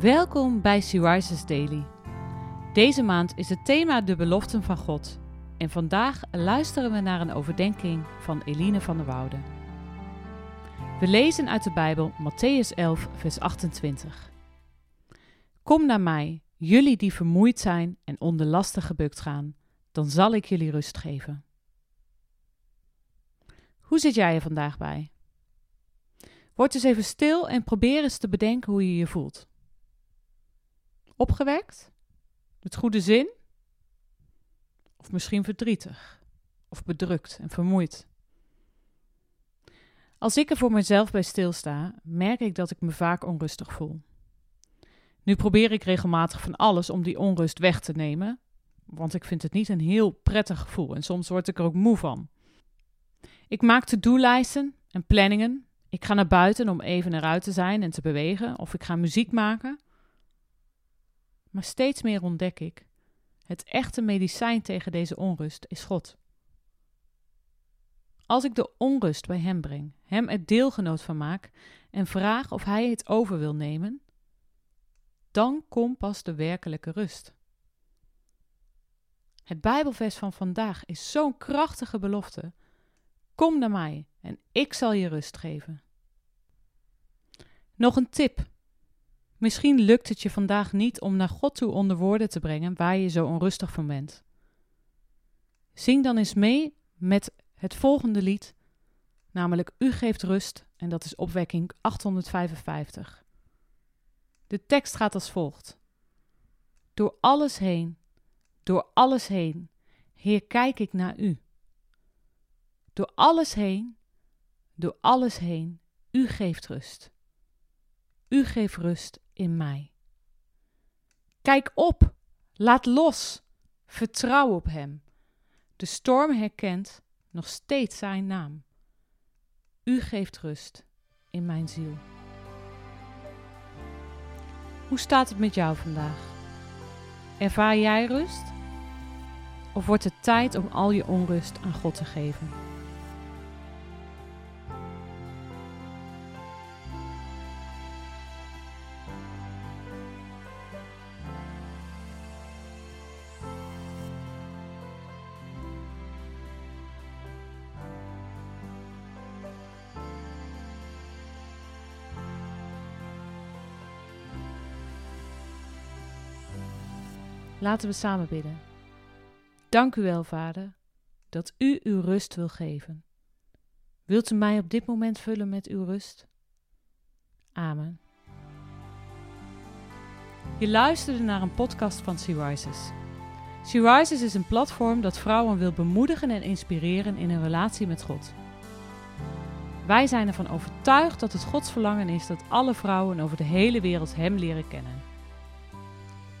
Welkom bij Syriza's Daily. Deze maand is het thema de beloften van God. En vandaag luisteren we naar een overdenking van Eline van der Woude. We lezen uit de Bijbel Matthäus 11, vers 28. Kom naar mij, jullie die vermoeid zijn en onder lasten gebukt gaan, dan zal ik jullie rust geven. Hoe zit jij er vandaag bij? Word eens even stil en probeer eens te bedenken hoe je je voelt. Opgewekt? Met goede zin? Of misschien verdrietig? Of bedrukt en vermoeid? Als ik er voor mezelf bij stilsta, merk ik dat ik me vaak onrustig voel. Nu probeer ik regelmatig van alles om die onrust weg te nemen, want ik vind het niet een heel prettig gevoel en soms word ik er ook moe van. Ik maak to-do-lijsten en planningen. Ik ga naar buiten om even eruit te zijn en te bewegen, of ik ga muziek maken. Maar steeds meer ontdek ik: het echte medicijn tegen deze onrust is God. Als ik de onrust bij Hem breng, Hem er deelgenoot van maak en vraag of Hij het over wil nemen, dan komt pas de werkelijke rust. Het Bijbelvers van vandaag is zo'n krachtige belofte. Kom naar mij en ik zal je rust geven. Nog een tip Misschien lukt het je vandaag niet om naar God toe onder woorden te brengen waar je zo onrustig van bent. Zing dan eens mee met het volgende lied, namelijk U geeft rust, en dat is opwekking 855. De tekst gaat als volgt: Door alles heen, door alles heen, Heer, kijk ik naar U. Door alles heen, door alles heen, U geeft rust. U geeft rust in mij. Kijk op, laat los, vertrouw op Hem. De storm herkent nog steeds Zijn naam. U geeft rust in mijn ziel. Hoe staat het met jou vandaag? Ervaar jij rust? Of wordt het tijd om al je onrust aan God te geven? Laten we samen bidden. Dank u wel, Vader, dat u uw rust wil geven. Wilt u mij op dit moment vullen met uw rust? Amen. Je luisterde naar een podcast van Sea Rises. Rises is een platform dat vrouwen wil bemoedigen en inspireren in hun relatie met God. Wij zijn ervan overtuigd dat het Gods verlangen is dat alle vrouwen over de hele wereld Hem leren kennen.